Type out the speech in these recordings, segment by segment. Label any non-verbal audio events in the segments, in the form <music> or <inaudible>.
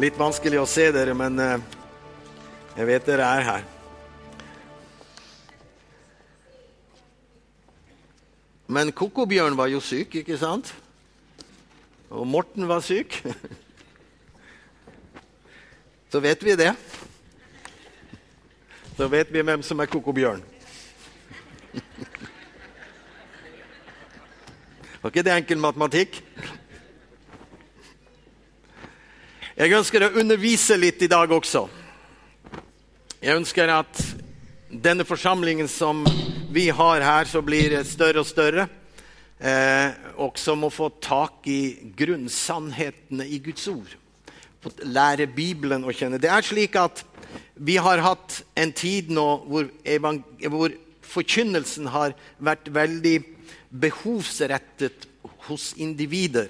Litt vanskelig å se dere, men eh, jeg vet dere er her. Men Kokobjørn var jo syk, ikke sant? Og Morten var syk. <laughs> Så vet vi det. Så vet vi hvem som er Kokobjørn. <laughs> Var ikke det enkel matematikk? Jeg ønsker å undervise litt i dag også. Jeg ønsker at denne forsamlingen som vi har her, som blir større og større, eh, også må få tak i grunnsannhetene i Guds ord. Få lære Bibelen å kjenne. Det er slik at vi har hatt en tid nå hvor, hvor forkynnelsen har vært veldig behovsrettet hos individer.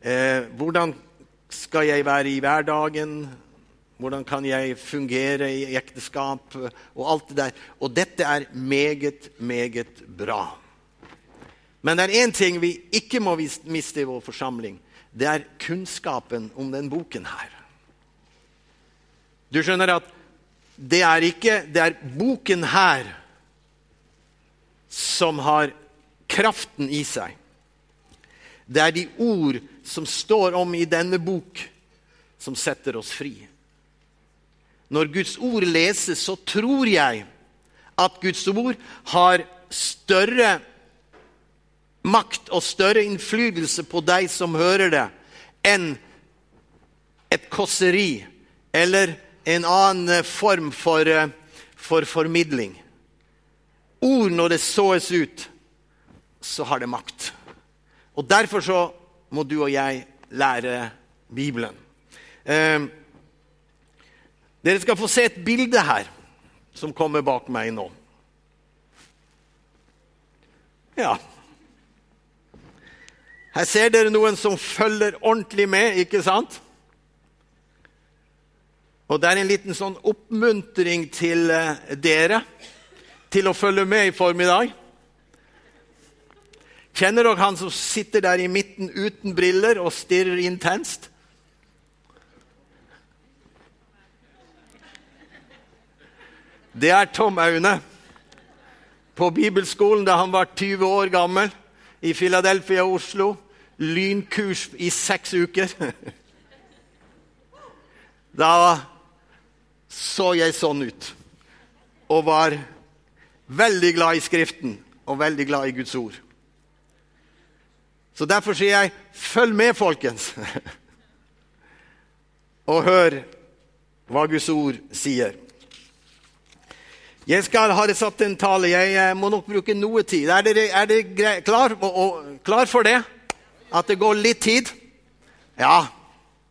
Eh, hvordan skal jeg være i hverdagen? Hvordan kan jeg fungere i ekteskap? Og alt det der. Og dette er meget, meget bra. Men det er én ting vi ikke må miste i vår forsamling. Det er kunnskapen om den boken her. Du skjønner at det er ikke Det er boken her som har kraften i seg. Det er de ord som står om i denne bok, som setter oss fri. Når Guds ord leses, så tror jeg at Guds ord har større makt og større innflytelse på deg som hører det, enn et kåseri eller en annen form for, eh, for formidling. Ord, når det såes ut, så har det makt. Og Derfor så må du og jeg lære Bibelen. Eh, dere skal få se et bilde her som kommer bak meg nå. Ja. Her ser dere noen som følger ordentlig med, ikke sant? Og det er en liten sånn oppmuntring til eh, dere til å følge med i formiddag. Kjenner dere han som sitter der i midten uten briller og stirrer intenst? Det er Tom Aune. På bibelskolen da han var 20 år gammel, i Philadelphia og Oslo. Lynkurs i seks uker. <laughs> Da så jeg sånn ut. Og var veldig glad i Skriften og veldig glad i Guds ord. Så derfor sier jeg, følg med, folkens. <laughs> og hør hva Guds ord sier. Jeg skal ha satt en tale. Jeg eh, må nok bruke noe tid. Er dere, er dere klar, og, og, klar, for det? At det går litt tid? Ja.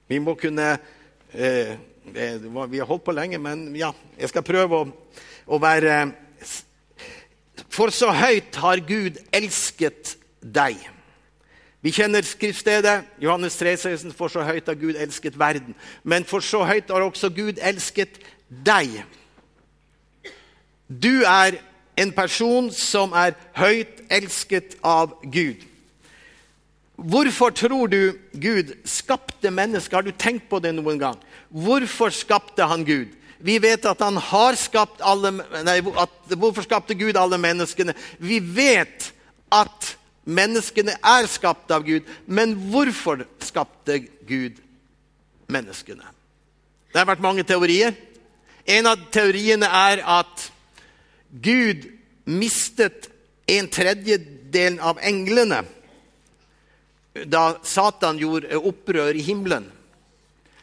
Vi må kunne eh, Vi har holdt på lenge, men ja, jeg skal prøve å, å være For så høyt har Gud elsket deg. Vi kjenner skriftstedet. Johannes 3, For så høyt har Gud elsket verden. Men for så høyt har også Gud elsket deg. Du er en person som er høyt elsket av Gud. Hvorfor tror du Gud skapte mennesker? Har du tenkt på det noen gang? Hvorfor skapte han Gud? Vi vet at han har skapt alle nei, at, Hvorfor skapte Gud alle menneskene? Vi vet at Menneskene er skapt av Gud, men hvorfor skapte Gud menneskene? Det har vært mange teorier. En av teoriene er at Gud mistet en tredjedel av englene da Satan gjorde opprør i himmelen.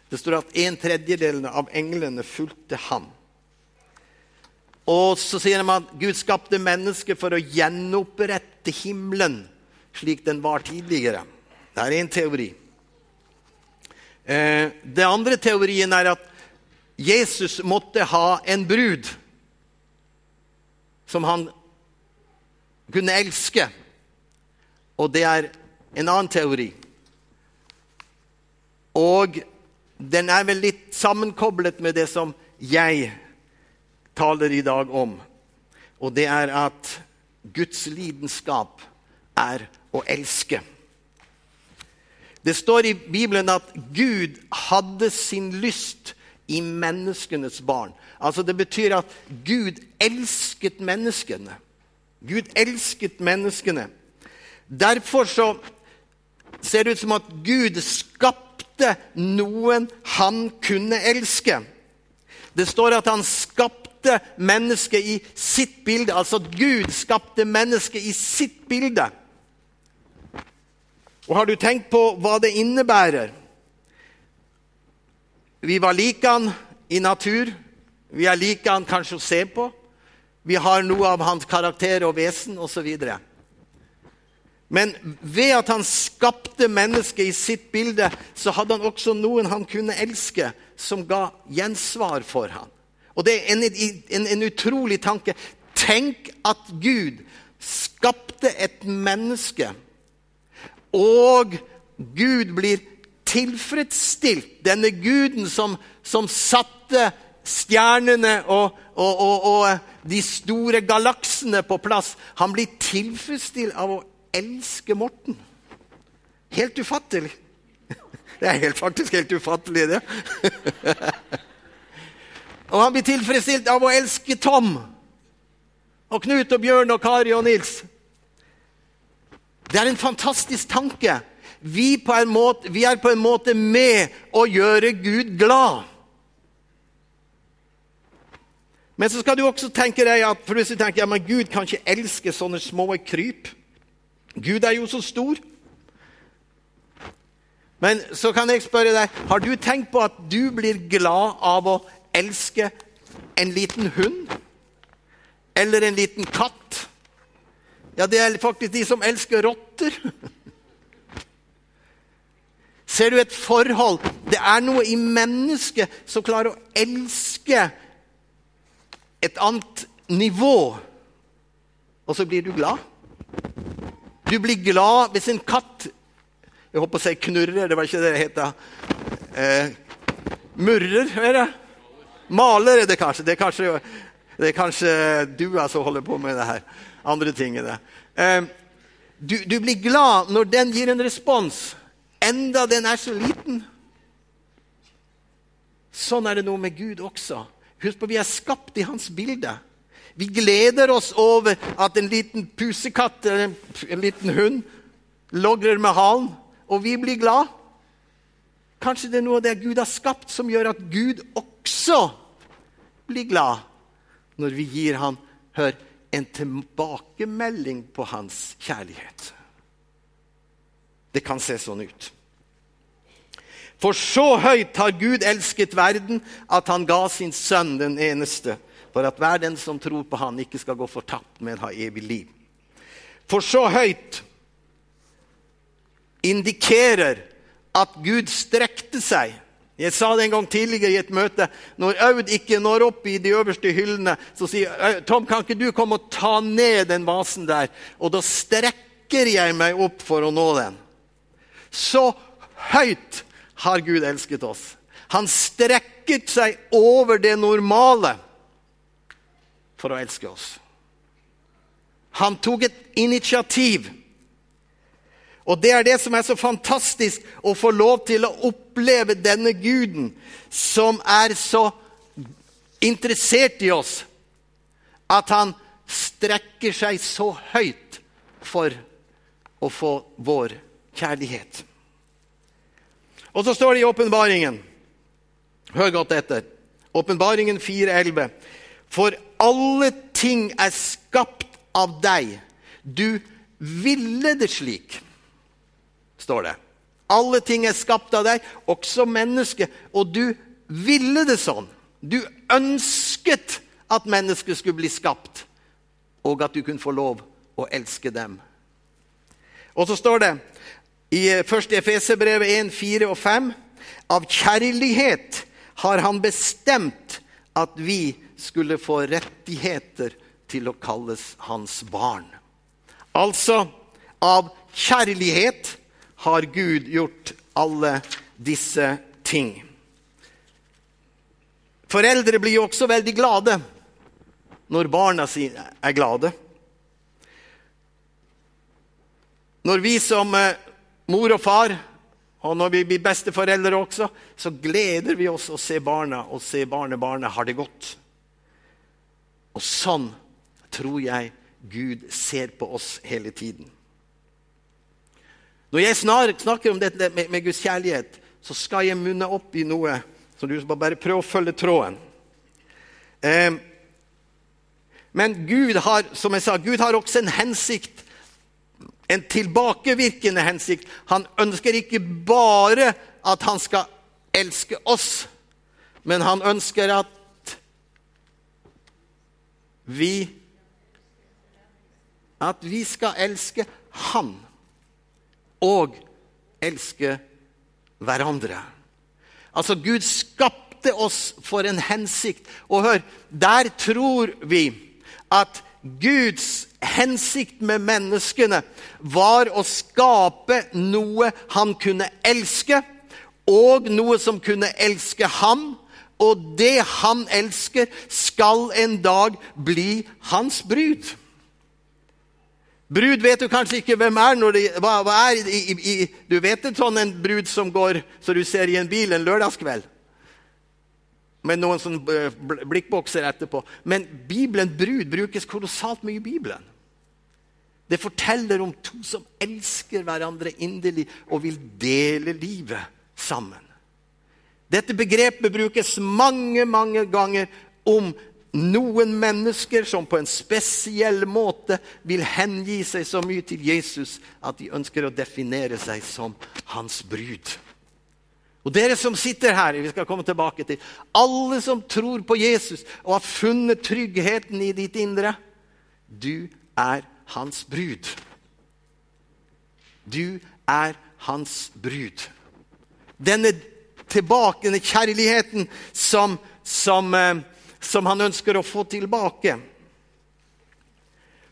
Det står at en tredjedel av englene fulgte ham. Og så sier de at Gud skapte mennesket for å gjenopprette himmelen slik den var tidligere. Det er én teori. Eh, det andre teorien er at Jesus måtte ha en brud som han kunne elske. Og det er en annen teori. Og den er vel litt sammenkoblet med det som jeg taler i dag om. Og det er at Guds lidenskap er å elske. Det står i Bibelen at Gud hadde sin lyst i menneskenes barn. Altså Det betyr at Gud elsket menneskene. Gud elsket menneskene. Derfor så ser det ut som at Gud skapte noen han kunne elske. Det står at han skapte mennesket i sitt bilde. Altså at Gud skapte mennesket i sitt bilde. Og har du tenkt på hva det innebærer? Vi var like han i natur. Vi er like han kanskje å se på. Vi har noe av hans karakter og vesen osv. Men ved at han skapte mennesket i sitt bilde, så hadde han også noen han kunne elske, som ga gjensvar for ham. Og Det er en, en, en utrolig tanke. Tenk at Gud skapte et menneske, og Gud blir tilfredsstilt. Denne guden som, som satte stjernene og, og, og, og de store galaksene på plass. Han blir tilfredsstilt av å elske Morten. Helt ufattelig. <laughs> Det er helt, faktisk helt ufattelig, det. <laughs> Og han blir tilfredsstilt av å elske Tom. Og Knut og Bjørn og Kari og Nils. Det er en fantastisk tanke. Vi, måte, vi er på en måte med å gjøre Gud glad. Men så skal du også tenke deg at for hvis du tenker, ja, men Gud kan ikke elske sånne små kryp. Gud er jo så stor. Men så kan jeg spørre deg, har du tenkt på at du blir glad av å elske en liten hund? Eller en liten katt? Ja, det er faktisk de som elsker rotter. Ser du et forhold? Det er noe i mennesket som klarer å elske et annet nivå, og så blir du glad. Du blir glad hvis en katt Jeg holdt på å si knurrer, det var ikke det det het. Eh, murrer, er det? Maler er det kanskje. Det er kanskje, det er kanskje du som holder på med det her. Andre tingene. Eh, du, du blir glad når den gir en respons, enda den er så liten. Sånn er det noe med Gud også. Husk på, vi er skapt i hans bilde. Vi gleder oss over at en liten pusekatt eller en liten hund logrer med halen, og vi blir glad. Kanskje det er noe av det Gud har skapt, som gjør at Gud også blir glad når vi gir han, hør, en tilbakemelding på hans kjærlighet. Det kan se sånn ut. For så høyt har Gud elsket verden at han ga sin sønn den eneste, for at hver den som tror på han ikke skal gå fortapt, men ha evig liv. For så høyt indikerer at Gud strekte seg. Jeg sa det en gang tidligere i et møte. Når Aud ikke når opp i de øverste hyllene, så sier Tom, kan ikke du komme og ta ned den vasen der? Og da strekker jeg meg opp for å nå den. Så høyt har Gud elsket oss. Han strekket seg over det normale for å elske oss. Han tok et initiativ. Og det er det som er så fantastisk, å få lov til å oppleve denne guden som er så interessert i oss at han strekker seg så høyt for å få vår kjærlighet. Og så står det i åpenbaringen Hør godt etter. Åpenbaringen 4,11. For alle ting er skapt av deg. Du ville det slik, står det. Alle ting er skapt av deg, også mennesket. Og du ville det sånn. Du ønsket at mennesket skulle bli skapt, og at du kunne få lov å elske dem. Og så står det i 1. Efeserbrevet 1, 4 og 5. Av kjærlighet har han bestemt at vi skulle få rettigheter til å kalles hans barn. Altså, av kjærlighet har Gud gjort alle disse ting. Foreldre blir jo også veldig glade når barna sine er glade. Når vi som eh, mor og far Og når vi blir besteforeldre også, så gleder vi oss å se barna og se barnebarnet har det godt. Og sånn tror jeg Gud ser på oss hele tiden. Når jeg snakker om dette med, Guds kjærlighet, så skal jeg munne opp i noe. Så du skal bare prøve å følge tråden. Eh, men Gud har, som jeg sa, Gud har også en hensikt en tilbakevirkende hensikt. Han ønsker ikke bare at han skal elske oss, men han ønsker at vi At vi skal elske han og elske hverandre. Altså, Gud skapte oss for en hensikt. Og hør, der tror vi at Guds hensikt med menneskene var å skape noe han kunne elske, og noe som kunne elske ham. Og det han elsker, skal en dag bli hans brud. Brud vet du kanskje ikke hvem er. når det, hva, hva er i, i, Du vet en sånn en brud som går så du ser i en bil en lørdagskveld? med noen sånn blikkbokser etterpå. Men Bibelen, brud, brukes kolossalt mye i Bibelen. Det forteller om to som elsker hverandre inderlig og vil dele livet sammen. Dette begrepet brukes mange, mange ganger om noen mennesker som på en spesiell måte vil hengi seg så mye til Jesus at de ønsker å definere seg som hans brud. Og dere som sitter her, vi skal komme tilbake til, alle som tror på Jesus og har funnet tryggheten i ditt indre, du er hans brud. Du er hans brud. Denne tilbake, denne kjærligheten som, som, eh, som han ønsker å få tilbake.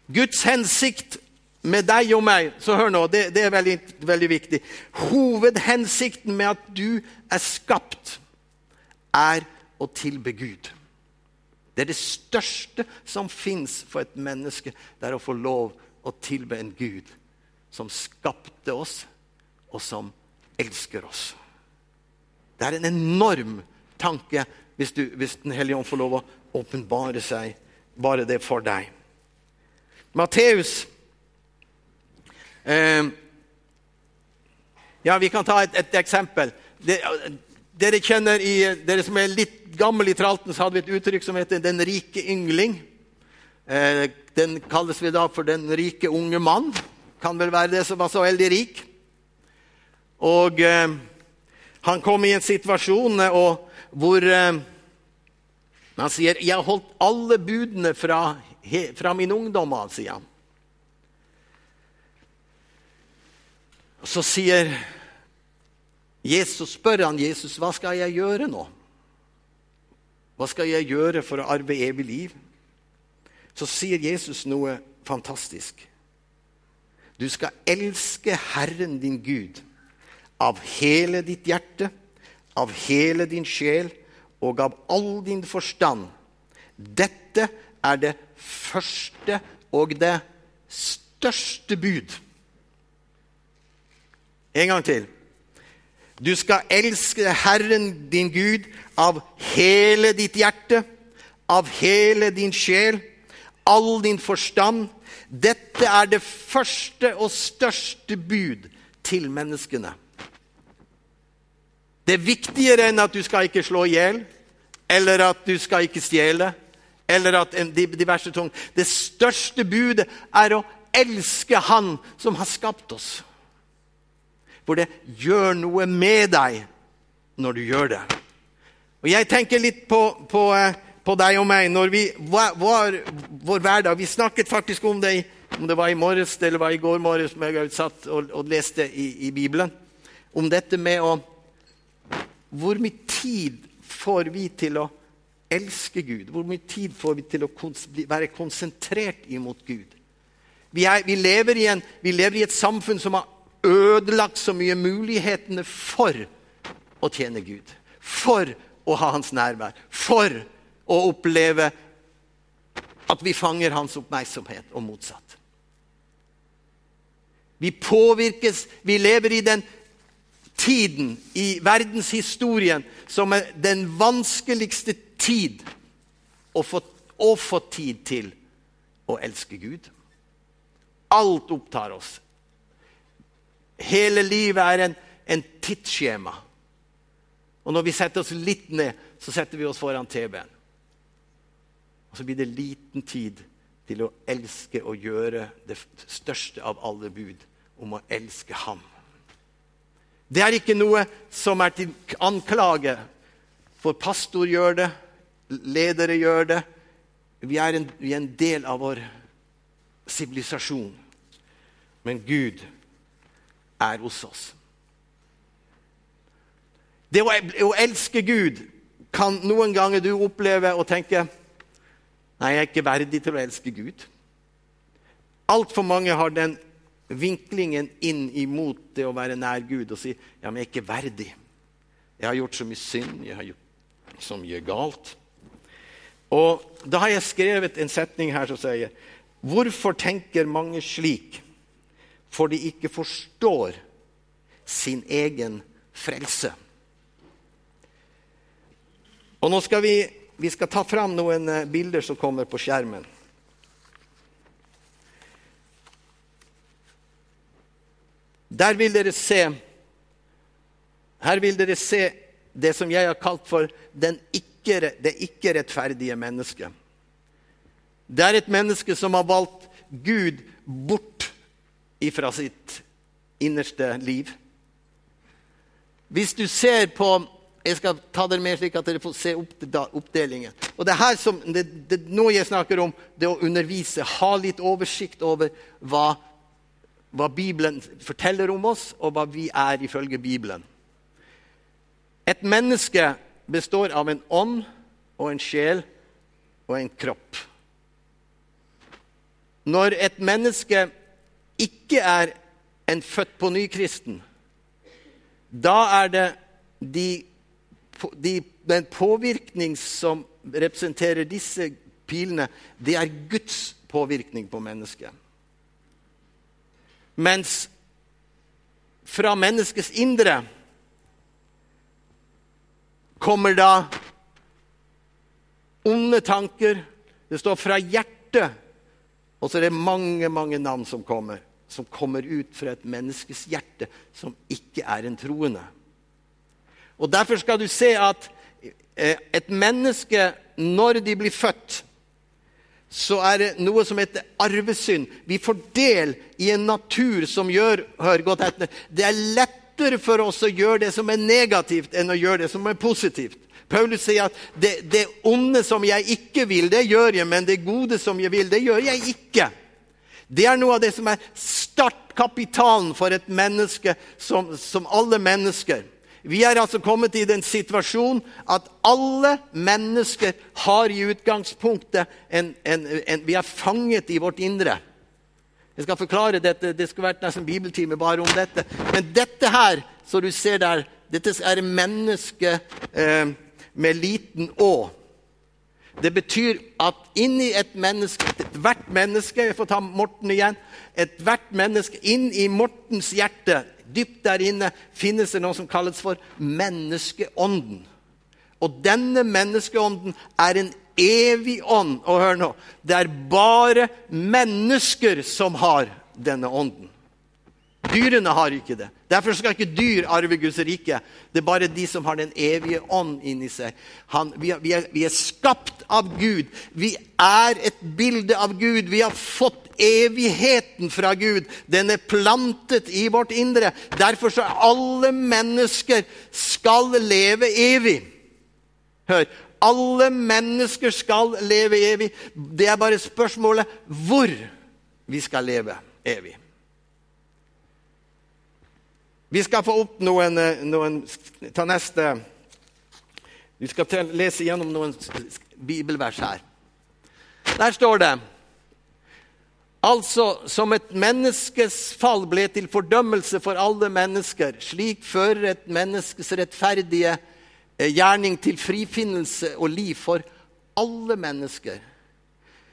Guds hensikt med deg og meg Så hør nå, det, det er veldig, veldig, viktig. Hovedhensikten med at du er skapt, er å tilbe Gud. Det er det største som fins for et menneske. Det er å få lov å tilbe en Gud som skapte oss, og som elsker oss. Det er en enorm tanke hvis, du, hvis Den hellige ånd får lov å åpenbare seg bare det for deg. Matteus Eh, ja, Vi kan ta et, et eksempel. Dere kjenner i, dere som er litt gamle i tralten, så hadde vi et uttrykk som heter 'den rike yngling'. Eh, den kalles vi da for 'den rike unge mann'. Kan vel være det som var så veldig rik. Og eh, han kom i en situasjon eh, og, hvor eh, han sier 'Jeg har holdt alle budene fra, fra min ungdom sier han. Og Så sier Jesus, spør han Jesus hva skal jeg gjøre nå. Hva skal jeg gjøre for å arve evig liv? Så sier Jesus noe fantastisk. Du skal elske Herren din Gud av hele ditt hjerte, av hele din sjel og av all din forstand. Dette er det første og det største bud. En gang til. Du skal elske Herren din Gud av hele ditt hjerte, av hele din sjel, all din forstand. Dette er det første og største bud til menneskene. Det er viktigere enn at du skal ikke slå i hjel, eller at du skal ikke stjele, eller at de diverse ting. Det største budet er å elske Han som har skapt oss For det gjør noe med deg når du gjør det. Og Jeg tenker litt på, på, eh, på deg og meg når vi var, vår hverdag. Vi snakket faktisk om det, om det var i morges eller var i går morges, som jeg satt og, og leste i, i Bibelen. Om dette med å Hvor mye tid får vi til å elske Gud? Hvor mye tid får vi til å være konsentrert imot Gud? Vi, er, vi, lever en, vi, lever i et samfunn som har ødelagt så mye mulighetene for å tjene Gud. For å ha hans nærvær. For å oppleve at vi fanger hans oppmerksomhet, og motsatt. Vi påvirkes, vi lever i den tiden i verdenshistorien som er den vanskeligste tid å få, å få tid til å elske Gud. Alt opptar oss. Hele livet er en, en tidsskjema. Og når vi setter oss litt ned, så setter vi oss foran TV-en. Og så blir det liten tid til å elske og gjøre det største av alle bud, om å elske Ham. Det er ikke noe som er til anklage, for pastor gjør det, ledere gjør det. Vi er en, vi er en del av vår sivilisasjon. Men Gud er hos oss. Det å, å elske Gud kan noen ganger du oppleve og tenke Nei, jeg er ikke verdig til å elske Gud. Altfor mange har den vinklingen inn imot det å være nær Gud og si ja, men jeg er ikke verdig. Jeg har gjort så mye synd, jeg har gjort så mye galt. Og Da har jeg skrevet en setning her som sier Hvorfor tenker mange slik? For de ikke forstår sin egen frelse. Og nå skal vi, vi skal ta fram noen eh, bilder som kommer på skjermen. Der vil dere se Her vil dere se det som jeg har kalt for ikke, det ikke-rettferdige mennesket. Det er et menneske som har valgt Gud bort ifra sitt innerste liv. Hvis du ser på jeg skal ta dere med slik at dere får se oppdelingen. Og det, her som, nå jeg snakker om det å undervise, ha litt oversikt over hva, hva Bibelen forteller om oss, og hva vi er ifølge Bibelen. Et menneske består av en ånd og en sjel og en kropp. Når et menneske ikke er en født på ny-kristen, da er det de de, den påvirkning som representerer disse pilene, det er Guds påvirkning på mennesket. Mens fra menneskets indre kommer da onde tanker. Det står fra hjertet. Og så er det mange, mange navn som kommer, som kommer ut fra et menneskes hjerte som ikke er en troende. Og Derfor skal du se at eh, et menneske, når de blir født, så er det noe som heter arvesynd. Vi får del i en natur som gjør hør godt etter, Det er lettere for oss å gjøre det som er negativt, enn å gjøre det som er positivt. Paulus sier at det, det onde som jeg ikke vil, det gjør jeg, men det gode som jeg vil, det gjør jeg ikke. Det er noe av det som er startkapitalen for et menneske, som, som alle mennesker. Vi er altså kommet i den situasjonen at alle mennesker har i utgangspunktet en, en, en, Vi er fanget i vårt indre. Jeg skal forklare dette. Det skulle vært nesten bibeltime bare om dette. Men dette her, som du ser der, dette er menneske eh, med liten å. Det betyr at inni et menneske, ethvert menneske Jeg får ta Morten igjen. Ethvert menneske inn i Mortens hjerte dypt der inne finnes det noe som kalles for menneskeånden. Og denne menneskeånden er en evig ånd. Og hør nå, det er bare mennesker som har denne ånden. Dyrene har ikke det. Derfor skal ikke dyr arve Guds rike. Det er bare de som har den evige ånd inni seg. Han, vi, er, vi, er, vi, er, skapt av Gud. Vi er et bilde av Gud. Vi har fått evigheten fra Gud. Den er plantet i vårt indre. Derfor så alle mennesker skal leve evig. Hør. Alle mennesker skal leve evig. Det er bare spørsmålet hvor vi skal leve evig. Vi skal få opp noen, noen Ta neste Vi skal lese gjennom noen bibelvers her. Der står det Altså, som et menneskes fall ble til fordømmelse for alle mennesker, slik fører et menneskes rettferdige eh, gjerning til frifinnelse og liv for alle mennesker.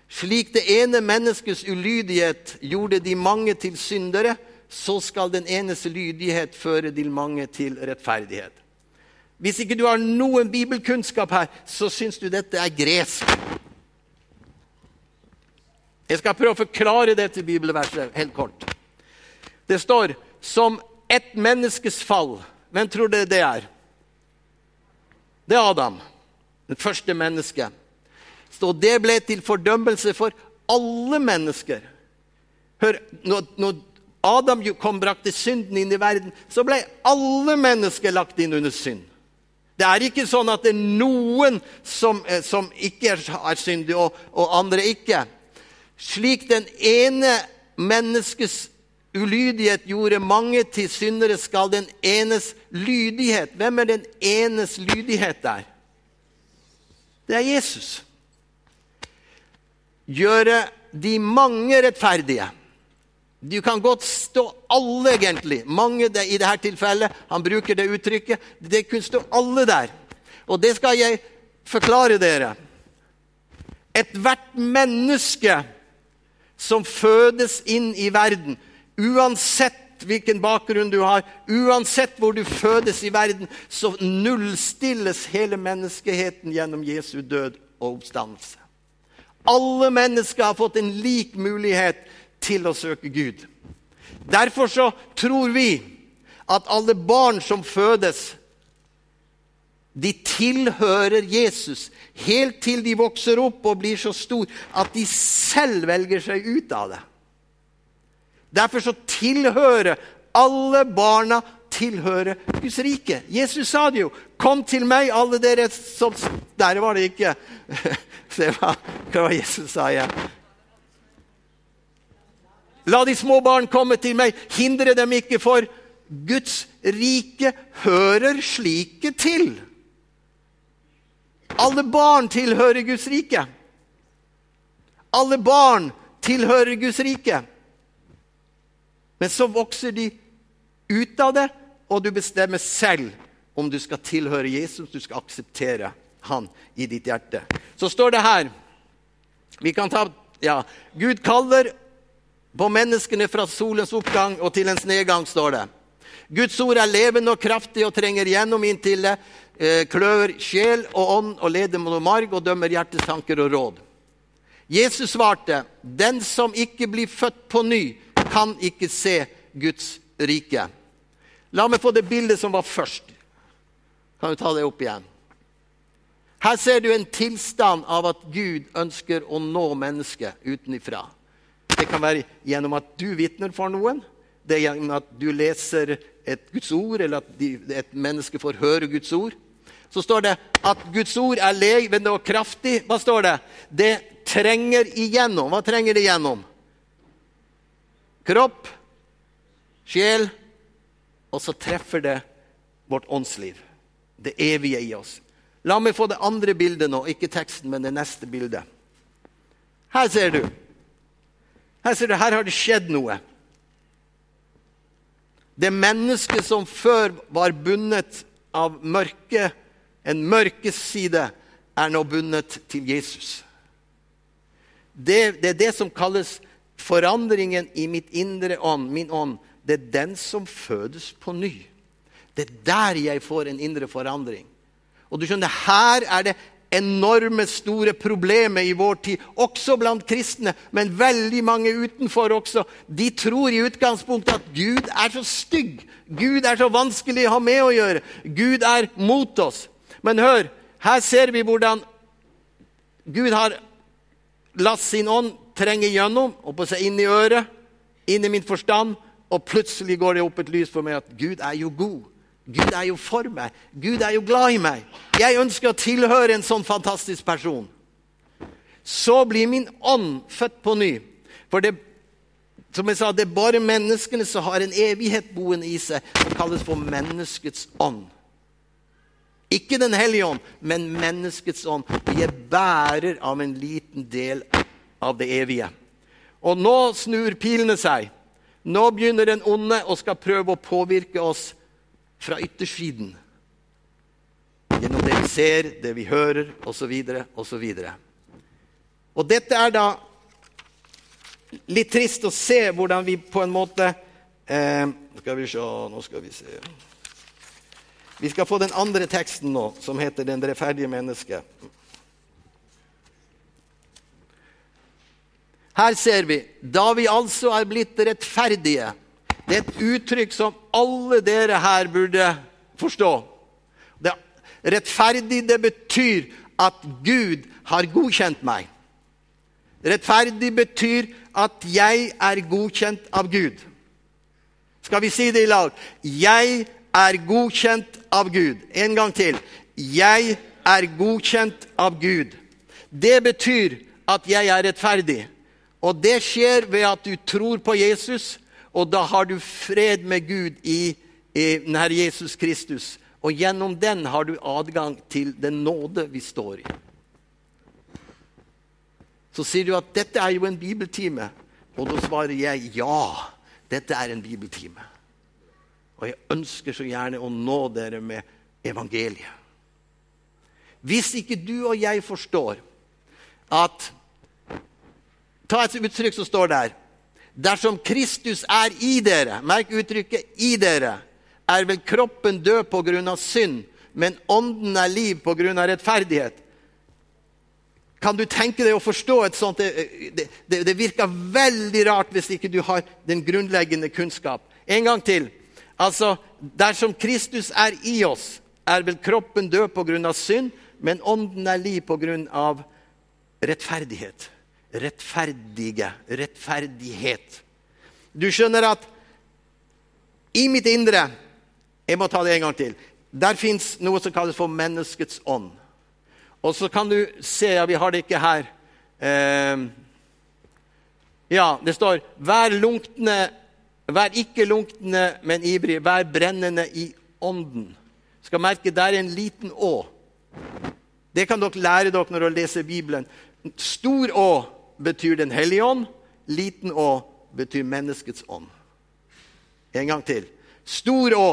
Slik det ene menneskets ulydighet gjorde de mange til syndere, så skal den enes lydighet føre de mange til rettferdighet. Hvis ikke du har noen bibelkunnskap her, så syns du dette er gresk. Jeg skal prøve å forklare dette bibelverset helt kort. Det står som ett menneskes fall. Hvem tror dere det er? Det er Adam, det første mennesket. Så det ble til fordømmelse for alle mennesker. Hør, når, når Adam kom brakte synden inn i verden, så ble alle mennesker lagt inn under synd. Det er ikke sånn at det er noen som, eh, som ikke er syndige, og, og, andre ikke. Slik den ene menneskes ulydighet gjorde mange til syndere, skal den enes lydighet Hvem er den enes lydighet der? Det er Jesus. Gjøre de mange rettferdige. Du kan godt stå alle, egentlig. Mange i dette tilfellet. Han bruker det uttrykket. Det kunne stå alle der. Og det skal jeg forklare dere. Ethvert menneske som fødes inn i verden, uansett hvilken bakgrunn du har, uansett hvor du fødes i verden, så nullstilles hele menneskeheten gjennom Jesu død og oppstandelse. Alle mennesker har fått en lik mulighet til å søke Gud. Derfor så tror vi at alle barn som fødes, de tilhører Jesus helt til de vokser opp og blir så stor at de selv velger seg ut av det. Derfor så tilhører alle barna tilhører Guds rike. Jesus sa det jo. 'Kom til meg, alle dere som Der var det ikke. <laughs> Se hva, Jesus sa igjen. La de små barn komme til meg, hindre dem ikke, for Guds rike hører slike til. Alle barn tilhører Guds rike. Alle barn tilhører Guds rike. Men så vokser de ut av det, og du bestemmer selv om du skal tilhøre Jesus, du skal akseptere han i ditt hjerte. Så står det her vi kan ta, ja, Gud kaller på menneskene fra solens oppgang og til ens nedgang, står det. Guds ord er levende og kraftig og trenger gjennom inntil det eh, klør sjel og ånd og leder mot marg og dømmer hjertets tanker og råd. Jesus svarte, 'Den som ikke blir født på ny, kan ikke se Guds rike'. La meg få det bildet som var først. Kan du ta det opp igjen? Her ser du en tilstand av at Gud ønsker å nå mennesket utenifra. Det kan være gjennom at du vitner for noen. Det er gjennom at du leser et Guds ord, eller at et menneske får høre Guds ord. Så står det at Guds ord er levende og kraftig. Hva står det? Det trenger igjennom. Hva trenger det igjennom? Kropp, sjel, og så treffer det vårt åndsliv. Det evige i oss. La meg få det andre bildet nå, ikke teksten, men det neste bildet. Her ser du. Her ser du, her har det skjedd noe. Det mennesket som før var bundet av mørke, en mørkes side, er nå bundet til Jesus. Det, det, er det som kalles forandringen i mitt indre ånd, min ånd. Det er den som fødes på ny. Det er der jeg får en indre forandring. Og du skjønner, Her er det enorme, store problemet i vår tid, også blant kristne, men veldig mange utenfor også. De tror i utgangspunktet at Gud er så stygg. Gud er så vanskelig å ha med å gjøre. Gud er mot oss. Men hør, her ser vi hvordan Gud har latt sin ånd trenge gjennom og på seg inn i øret, inn i min forstand, og plutselig går det opp et lys for meg at Gud er jo god. Gud er jo for meg. Gud er jo glad i meg. Jeg ønsker å tilhøre en sånn fantastisk person. Så blir min ånd født på ny. For det, som jeg sa, det er bare menneskene som har en evighet boende i seg, som kalles for menneskets ånd. Ikke Den hellige ånd, men menneskets ånd. Vi er bærer av en liten del av det evige. Og nå snur pilene seg. Nå begynner den onde og skal prøve å påvirke oss fra yttersiden. Gjennom det vi ser, det vi hører, osv., osv. Og dette er da litt trist å se hvordan vi på en måte Eh, skal vi se Nå skal vi se. Vi skal få den andre teksten nå, som heter 'Den rettferdige menneske'. Her ser vi da vi altså er blitt rettferdige. Det er et uttrykk som alle dere her burde forstå. Det, rettferdig det betyr at Gud har godkjent meg. Rettferdig betyr at jeg er godkjent av Gud. Skal vi si det i lag? Jeg er godkjent av Gud. En gang til. Jeg er godkjent av Gud. Det betyr at jeg er rettferdig. Og det skjer ved at du tror på Jesus, og da har du fred med Gud i, i denne Jesus Kristus. Og gjennom den har du adgang til den nåde vi står i. Så sier du at dette er jo en bibeltime. Og da svarer jeg ja, dette er en bibeltime. Og jeg ønsker så gjerne å nå dere med evangeliet. Hvis ikke du og jeg forstår at Ta et uttrykk som står der. Dersom Kristus er i dere, merk uttrykket 'i dere', er vel kroppen død på grunn av synd, men ånden er liv på grunn av rettferdighet. Kan du tenke deg å forstå et sånt Det, det, det virker veldig rart hvis ikke du har den grunnleggende kunnskap. En gang til. Altså, Dersom Kristus er i oss, er vel kroppen død pga. synd, men ånden er liv pga. rettferdighet. Rettferdige. Rettferdighet. Du skjønner at i mitt indre Jeg må ta det en gang til. Der fins noe som kalles for menneskets ånd. Og så kan du se ja, Vi har det ikke her. Eh, ja, det står 'Vær lunkne, vær ikke lunkne, men ivrig. Vær brennende i ånden'. Skal merke, det er en liten å. Det kan dere lære dere når dere leser Bibelen. Stor å betyr Den hellige ånd. Liten å betyr menneskets ånd. En gang til. Stor å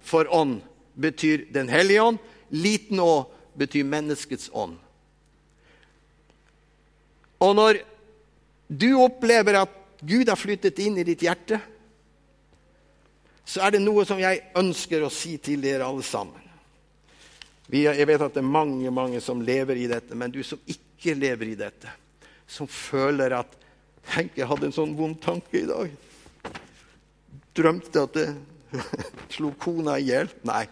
for ånd betyr Den hellige ånd. Liten å betyr menneskets ånd. Og når du opplever at Gud har flyttet inn i ditt hjerte, så er det noe som jeg ønsker å si til dere alle sammen. Jeg vet at det er mange mange som lever i dette, men du som ikke lever i dette, som føler at Tenk, jeg hadde en sånn vond tanke i dag. Drømte at det <laughs> slo kona i hjel. Nei.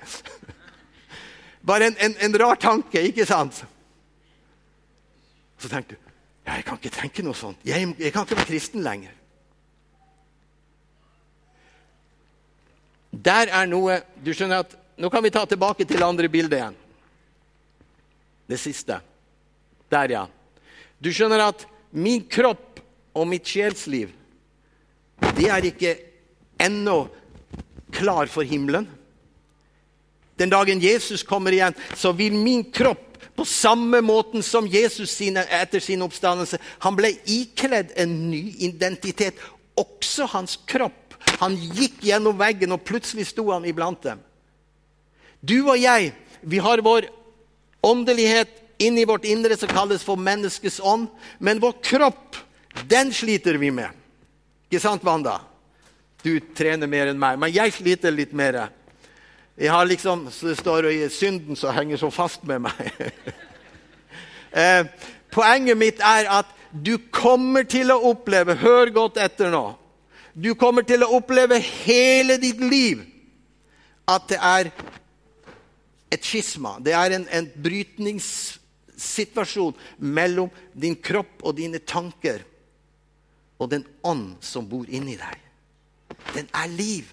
Bare en, en, en, rar tanke, ikke sant? Så tenkte du jeg kan ikke tenke noe sånt. Jeg, jeg kan ikke være kristen lenger. Der er noe du skjønner at, Nå kan vi ta tilbake til andre bildet igjen. Det siste. Der, ja. Du skjønner at min kropp og mitt sjelsliv, det er ikke ennå klar for himmelen. Den dagen Jesus kommer igjen, så vil min kropp på samme måten som Jesus sine, etter sin oppstandelse Han ble ikledd en ny identitet. Også hans kropp. Han gikk gjennom veggen, og plutselig sto han iblant dem. Du og jeg, vi har vår åndelighet inni vårt indre som kalles for menneskets ånd. Men vår kropp, den sliter vi med. Ikke sant, Wanda? Du trener mer enn meg, men jeg sliter litt mer. Jeg har liksom, så Det står i synden som henger så fast med meg. <laughs> eh, poenget mitt er at du kommer til å oppleve Hør godt etter nå. Du kommer til å oppleve hele ditt liv at det er et skisma. Det er en, en brytningssituasjon mellom din kropp og dine tanker og den ånd som bor inni deg. Den er liv.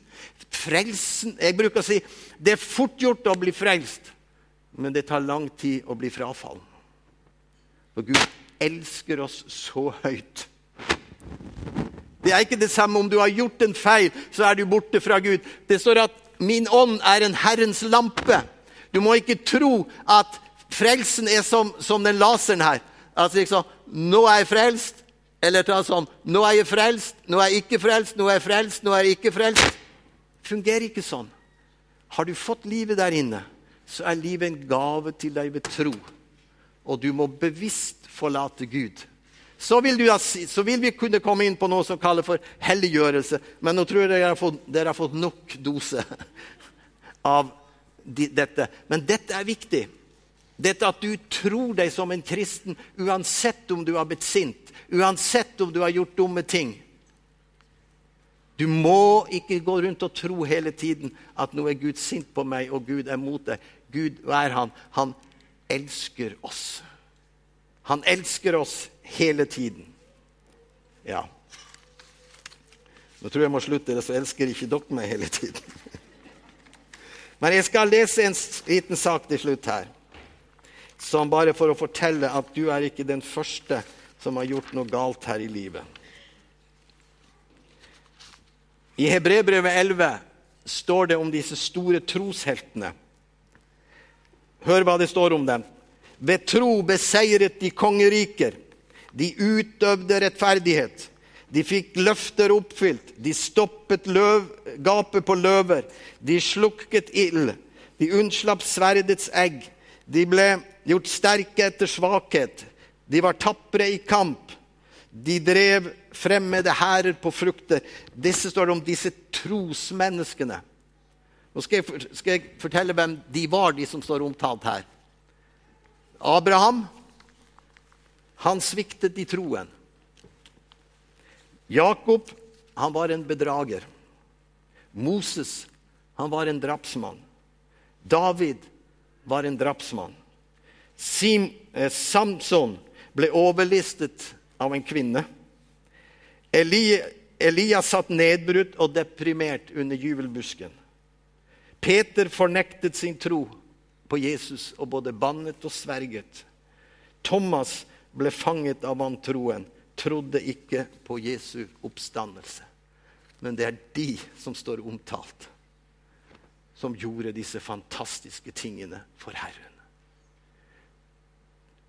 Frelsen Jeg bruker å si det er fort gjort å bli frelst, men det tar lang tid å bli frafallen. For Gud elsker oss så høyt. Det er ikke det samme om du har gjort en feil, så er du borte fra Gud. Det står at 'min ånd er en Herrens lampe'. Du må ikke tro at frelsen er som, som den laseren her. Altså liksom 'Nå er jeg frelst.' Eller ta sånn 'Nå er jeg frelst. Nå er jeg ikke frelst. Nå er jeg frelst. Nå er jeg ikke frelst.' fungerer ikke sånn. Har du fått livet der inne, så er livet en gave til deg ved tro. Og du må bevisst forlate Gud. så vil, du, så vil, vi kunne komme inn på noe som kalles for helliggjørelse. Men nå tror jeg dere har fått, dere har fått nok dose <laughs> av de, dette. Men dette er viktig. Dette at du tror deg som en kristen uansett om du har blitt sint, uansett om du har gjort dumme ting. Du må ikke gå rundt og tro hele tiden at nå er Gud sint på meg, og Gud er mot deg. Gud, hva er han? Han elsker oss. Han elsker oss hele tiden. Ja. Nå tror jeg må slutte, ellers elsker ikke dere meg hele tiden. <laughs> Men jeg skal lese en liten sak til slutt her. Som bare for å fortelle at du er ikke den første som har gjort noe galt her i livet. I Hebrebrevet 11 står det om disse store trosheltene. Hør hva det står om dem. Ved tro beseiret de kongeriker. De utøvde rettferdighet. De fikk løfter oppfylt. De stoppet løv, gapet på løver. De slukket ild. De unnslapp sverdets egg. De ble gjort sterke etter svakhet. De var tapre i kamp. De drev fremmede hærer på frukter. Disse står det om disse trosmenneskene. Nå skal jeg, skal jeg fortelle hvem de var, de som står omtalt her. Abraham han sviktet i troen. Jakob han var en bedrager. Moses han var en drapsmann. David var en drapsmann. Sim, eh, Samson ble overlistet av en kvinne. Eli, Elias satt nedbrutt og deprimert under jubelbusken. Peter fornektet sin tro på Jesus og både bannet og sverget. Thomas ble fanget av vantroen, trodde ikke på Jesu oppstandelse. Men det er de som står omtalt, som gjorde disse fantastiske tingene for Herren.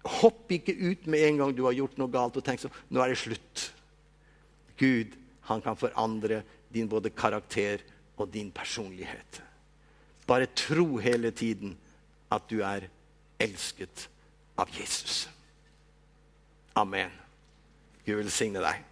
Hopp ikke ut med en gang du har gjort noe galt, og tenk sånn Nå er det slutt. Gud, han kan forandre din både karakter og din personlighet. Bare tro hele tiden at du er elsket av Jesus. Amen. Gud velsigne deg.